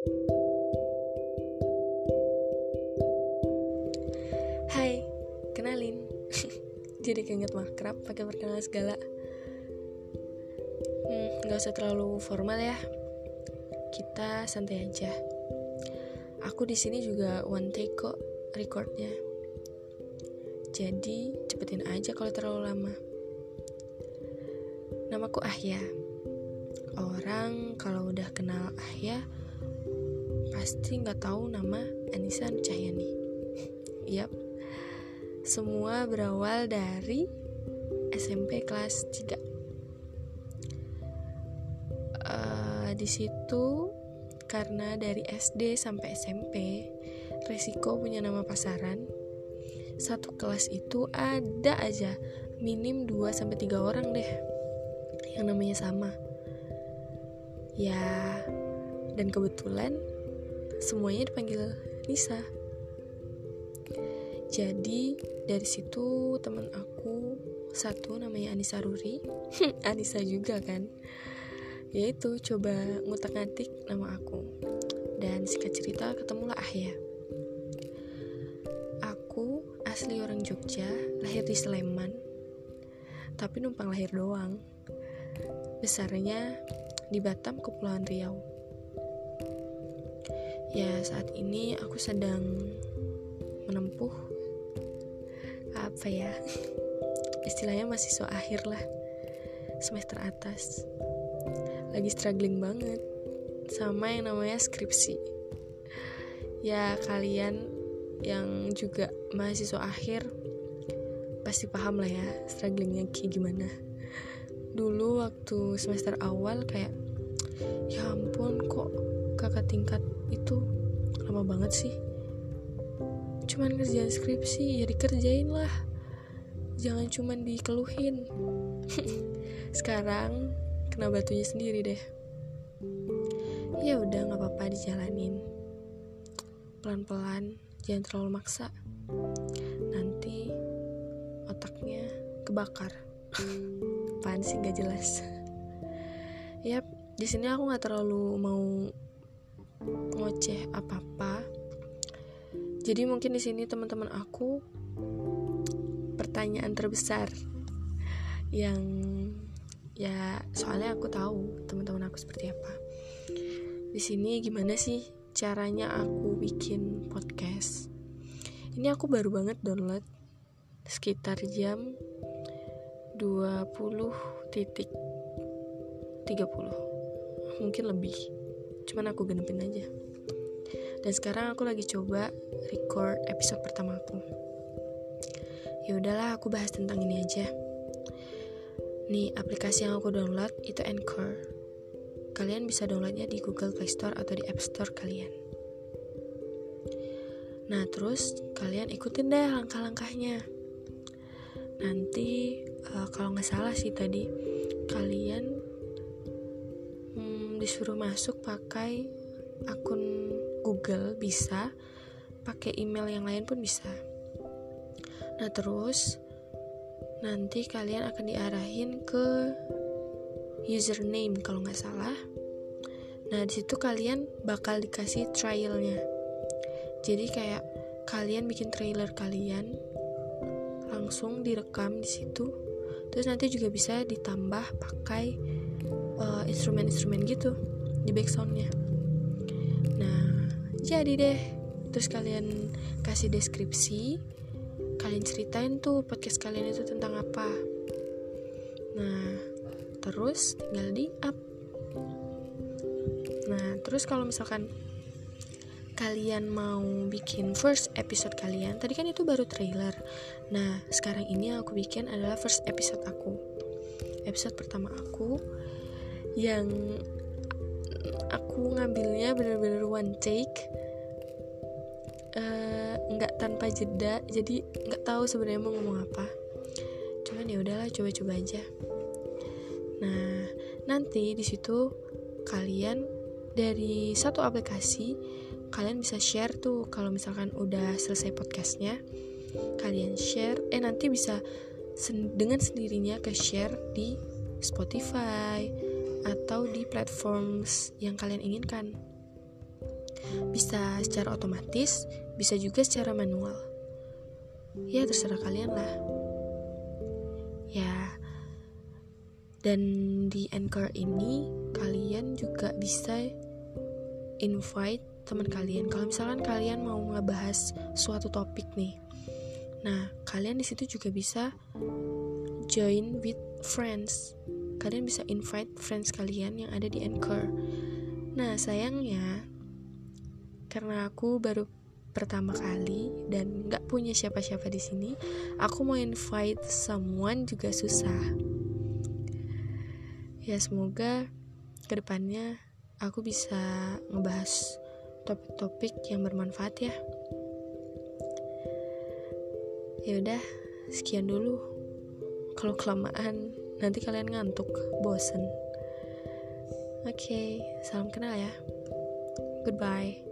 Hai, kenalin. Jadi keinget makrab pakai perkenalan segala. Hmm, gak usah terlalu formal ya. Kita santai aja. Aku di sini juga one take kok recordnya. Jadi cepetin aja kalau terlalu lama. Namaku Ahya. Orang kalau udah kenal Ahya pasti nggak tahu nama Anissa Cahyani. Yap, semua berawal dari SMP kelas 3. Uh, di situ karena dari SD sampai SMP resiko punya nama pasaran satu kelas itu ada aja minim 2 sampai 3 orang deh yang namanya sama. Ya, dan kebetulan semuanya dipanggil Nisa. Jadi dari situ teman aku satu namanya Anissa Ruri, Anissa juga kan. Yaitu coba ngutak-ngatik nama aku. Dan singkat cerita ketemulah Ahya. Aku asli orang Jogja, lahir di Sleman. Tapi numpang lahir doang. Besarnya di Batam, Kepulauan Riau. Ya, saat ini aku sedang menempuh apa ya? Istilahnya so akhir lah semester atas. Lagi struggling banget sama yang namanya skripsi. Ya kalian yang juga mahasiswa akhir pasti paham lah ya strugglingnya kayak gimana. Dulu waktu semester awal kayak ya ampun kok kakak tingkat itu lama banget sih. Cuman kerjaan skripsi ya dikerjain lah. Jangan cuman dikeluhin. Sekarang kena batunya sendiri deh. Ya udah nggak apa-apa dijalanin. Pelan-pelan jangan terlalu maksa. Nanti otaknya kebakar. Apaan sih nggak jelas. Yap di sini aku nggak terlalu mau ngoceh apa-apa jadi mungkin di sini teman-teman aku pertanyaan terbesar yang ya soalnya aku tahu teman-teman aku seperti apa. Di sini gimana sih caranya aku bikin podcast? Ini aku baru banget download sekitar jam 20 titik 30 mungkin lebih cuman aku genepin aja dan sekarang aku lagi coba record episode pertama aku. Ya udahlah, aku bahas tentang ini aja. Nih, aplikasi yang aku download itu Anchor. Kalian bisa downloadnya di Google Play Store atau di App Store kalian. Nah, terus kalian ikutin deh langkah-langkahnya. Nanti uh, kalau nggak salah sih tadi kalian disuruh masuk pakai akun Google bisa, pakai email yang lain pun bisa. Nah, terus nanti kalian akan diarahin ke username kalau nggak salah. Nah, di situ kalian bakal dikasih trialnya. Jadi kayak kalian bikin trailer kalian langsung direkam di situ. Terus nanti juga bisa ditambah pakai uh, instrumen-instrumen gitu di backsoundnya jadi deh terus kalian kasih deskripsi kalian ceritain tuh podcast kalian itu tentang apa. Nah terus tinggal di up nah terus kalau misalkan kalian mau bikin first episode kalian tadi kan itu baru trailer. Nah sekarang ini aku bikin adalah first episode aku. Episode pertama aku yang aku ngambilnya bener-bener one take eh, nggak uh, tanpa jeda jadi nggak tahu sebenarnya mau ngomong apa. Cuman ya udahlah coba-coba aja. Nah nanti di situ kalian dari satu aplikasi kalian bisa share tuh kalau misalkan udah selesai podcastnya kalian share eh nanti bisa sen dengan sendirinya ke share di Spotify atau di platforms yang kalian inginkan. Bisa secara otomatis, bisa juga secara manual. Ya terserah kalian lah. Ya, dan di Anchor ini kalian juga bisa invite teman kalian. Kalau misalkan kalian mau ngebahas suatu topik nih, nah kalian di situ juga bisa join with friends. Kalian bisa invite friends kalian yang ada di Anchor. Nah sayangnya karena aku baru pertama kali dan nggak punya siapa-siapa di sini, aku mau invite someone juga susah. Ya semoga ke depannya aku bisa ngebahas topik-topik yang bermanfaat ya. Ya udah, sekian dulu. Kalau kelamaan nanti kalian ngantuk, bosen. Oke, okay, salam kenal ya. Goodbye.